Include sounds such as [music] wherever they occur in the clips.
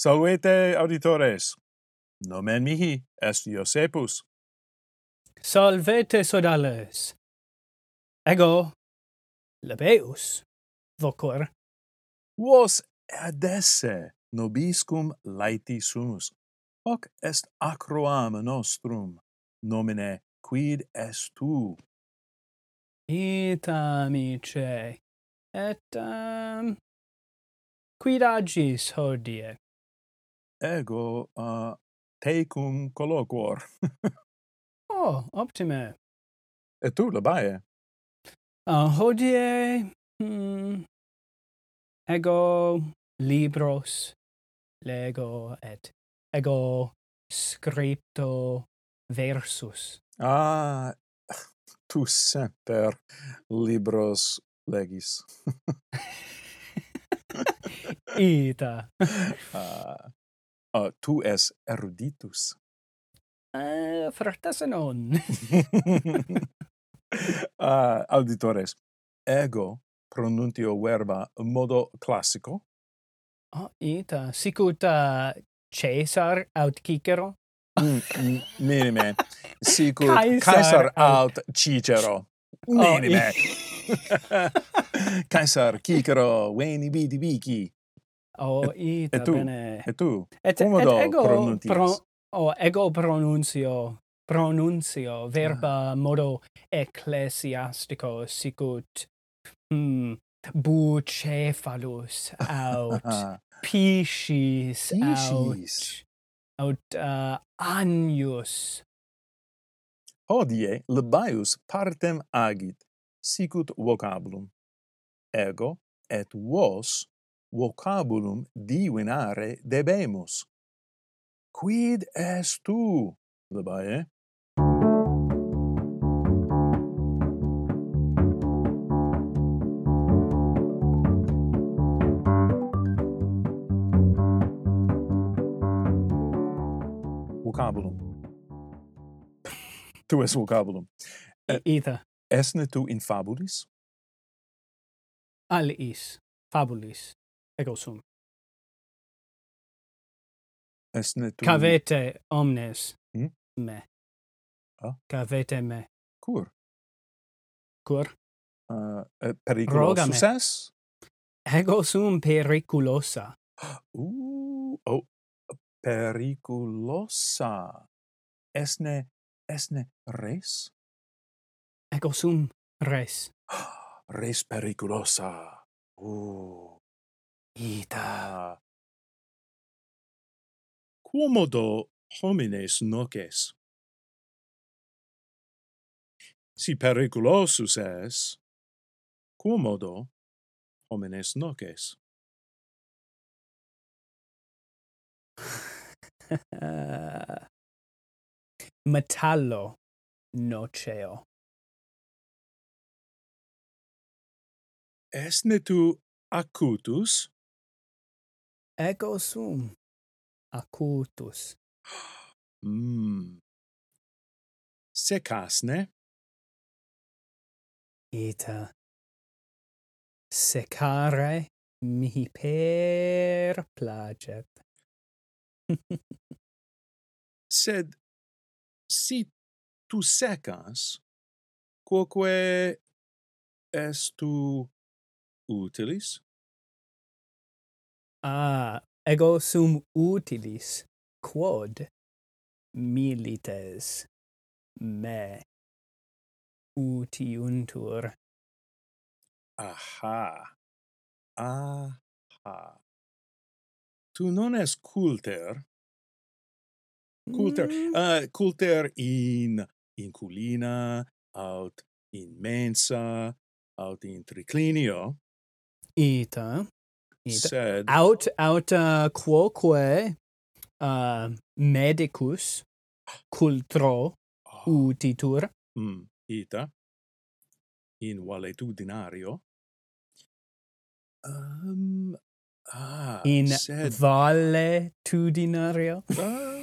Salvete auditores. Nomen mihi est Iosepus. Salvete sodales. Ego Lebeus vocor. Vos adesse nobiscum laeti sumus. Hoc est acroam nostrum nomine quid est tu. Et amice, et um, quid agis hodie? ego uh, tecum colloquor. [laughs] oh, optime. Et tu labae? Uh, hodie hmm, ego libros lego et ego scripto versus. Ah, [laughs] tu semper libros legis. [laughs] Ita. uh, Uh, tu es eruditus. Eh, uh, fractas non. uh, [laughs] auditores, ego pronuntio verba modo classico. Oh, ita. Sicut uh, Caesar aut Cicero? mm, mm, minime. [laughs] Sicut Caesar, Caesar aut Cicero. Oh, minime. Oh, [laughs] Caesar Cicero, veni vidi vici. Oh, o i et, tu, bene. Et tu. Et, Comodo et ego pronuntias. Pro, oh, ego pronuncio pronuncio verba ah. modo ecclesiastico sicut hmm, bucephalus [laughs] aut ah. piscis, piscis aut aut uh, agnus. hodie lebaius partem agit sicut vocabulum ego et vos vocabulum divinare debemus. Quid est tu, Labae? vocabulum. [laughs] tu es vocabulum. E, eh, Ita. Esne tu in fabulis? Aliis fabulis ego sum. Esne tu... Cavete omnes hmm? me. Ah? Cavete me. Cur? Cur? Ah, uh, periculosus Ego sum periculosa. [gasps] Uh, oh, periculosa. Esne, esne res? Ego sum res. [gasps] res periculosa. quomodo homines noces. Si periculosus es, quomodo homines noces. [laughs] Metallo noceo. Esne tu acutus? Ego sum acutus. Mm. Secasne? Ita. Secare mihi per placet. [laughs] Sed, si tu secas, quoque estu utilis? Ah, ego sum utilis quod milites me utiuntur. Aha aha. Tu non es culter? Culter mm. uh, culter in inculina aut in mensa aut in triclinio? Ita sed aut aut uh, quoque uh, medicus cultro oh. utitur. Mm, ita. In valetudinario um ah in sed... valetudinario uh, ah,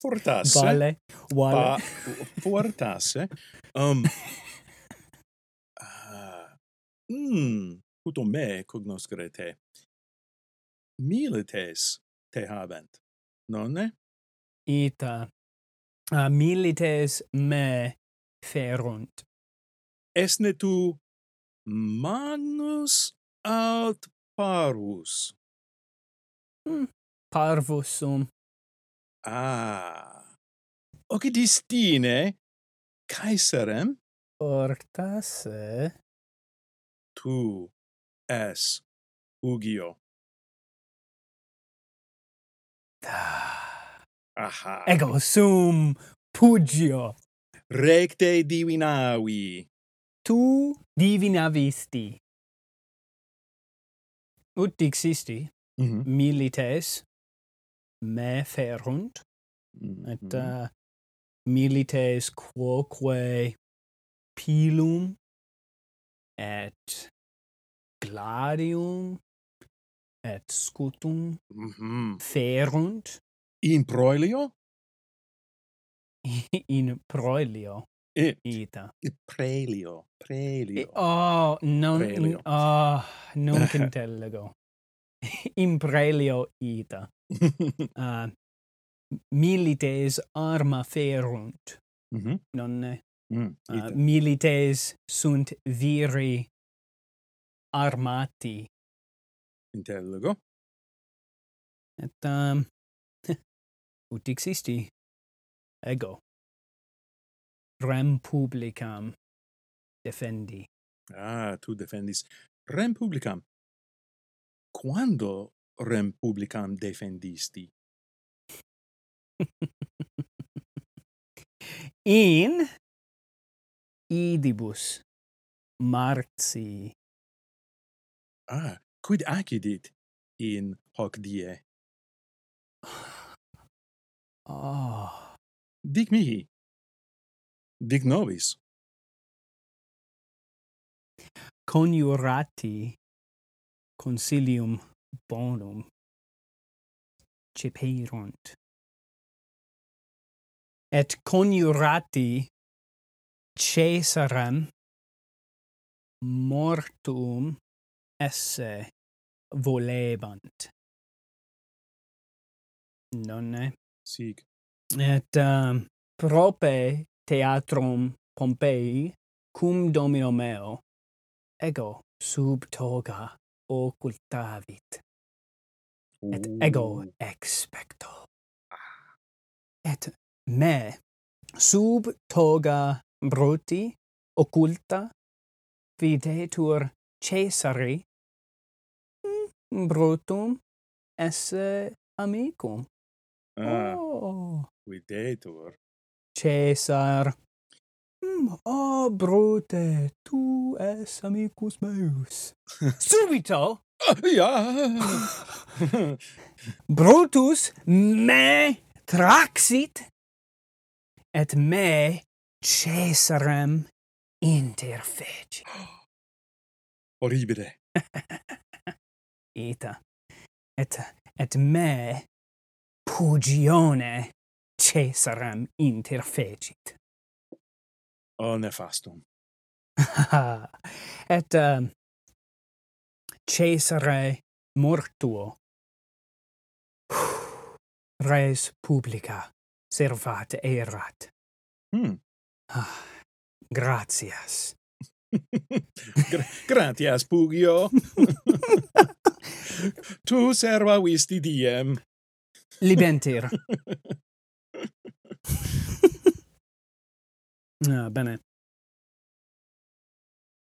portasse. Vale vale pa, portasse. Um [laughs] ah uh, mm uto me cognoscere te. Milites te habent, nonne? Ita. Uh, milites me ferunt. Esne tu magnus aut parvus? Hmm. Parvus sum. Ah. Occidistine caeserem? Portase? Tu es Ugio. Aha. Ego sum pugio. Recte divinavi. Tu divinavisti. Ut dixisti mm -hmm. milites me ferunt. Mm -hmm. Et mhm. uh, milites quoque pilum et clarium et scutum mm -hmm. ferunt? In proelio? [laughs] In proelio. It ita. In prelio prelio. It, oh non prelio. oh non [laughs] cantellego [laughs] in prelio ita. Ah, uh, milites arma ferunt. Mm-hmm. Mm ah, -hmm. non mm, uh, milites sunt viri armati. Intellego. Et um, [laughs] ut existi ego rem publicam defendi. Ah, tu defendis rem publicam. Quando rem publicam defendisti? [laughs] In idibus marxi ah, quid accidit in hoc die? Ah. Dic mihi. Dic nobis. Coniurati consilium bonum ceperunt. Et coniurati Caesarem mortuum esse volebant. Nonne? Sic. Et um, prope theatrum Pompeii, cum domino meo, ego sub toga occultavit. Et Ooh. ego expecto. Et me sub toga bruti occulta videtur Caesari brutum esse amicum. Ah, oh. videtur. Caesar. Mm, oh, brute, tu es amicus meus. [laughs] Subito! ja! [laughs] Brutus me traxit, et me Caesarem interfecit. Horribile. [gasps] [laughs] ita. Et et me pugione Caesarem interfecit. Oh, o nefastum [laughs] et um, Caesare mortuo. [sighs] Res publica servat erat. Hmm. ah, gratias. [laughs] Gra gratias Pugio. [laughs] [laughs] tu serva visti diem. Libentir. [laughs] ah, bene.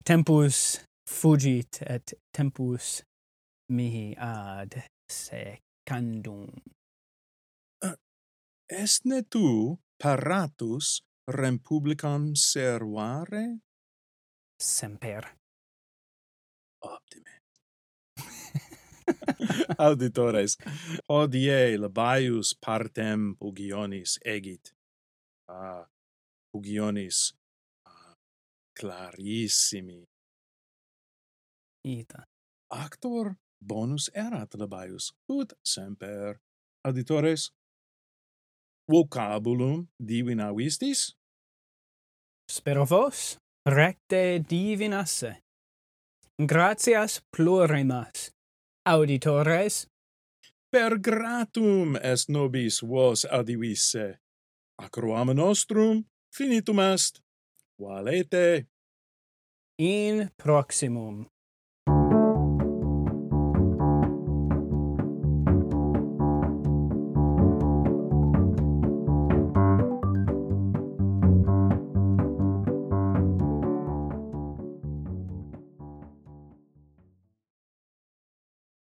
Tempus fugit et tempus mihi ad secandum. Ah, uh, estne tu paratus rem publicam servare? Semper. Optime. [laughs] auditores. Hodie labaius partem pugionis egit. Ah, pugionis ah, clarissimi. Ita. Actor bonus erat labaius ut semper. Auditores vocabulum divina vistis? Spero vos recte divinasse. Gratias plurimas auditores? Per gratum est nobis vos adivisse. Acroam nostrum finitum est. Valete! In proximum.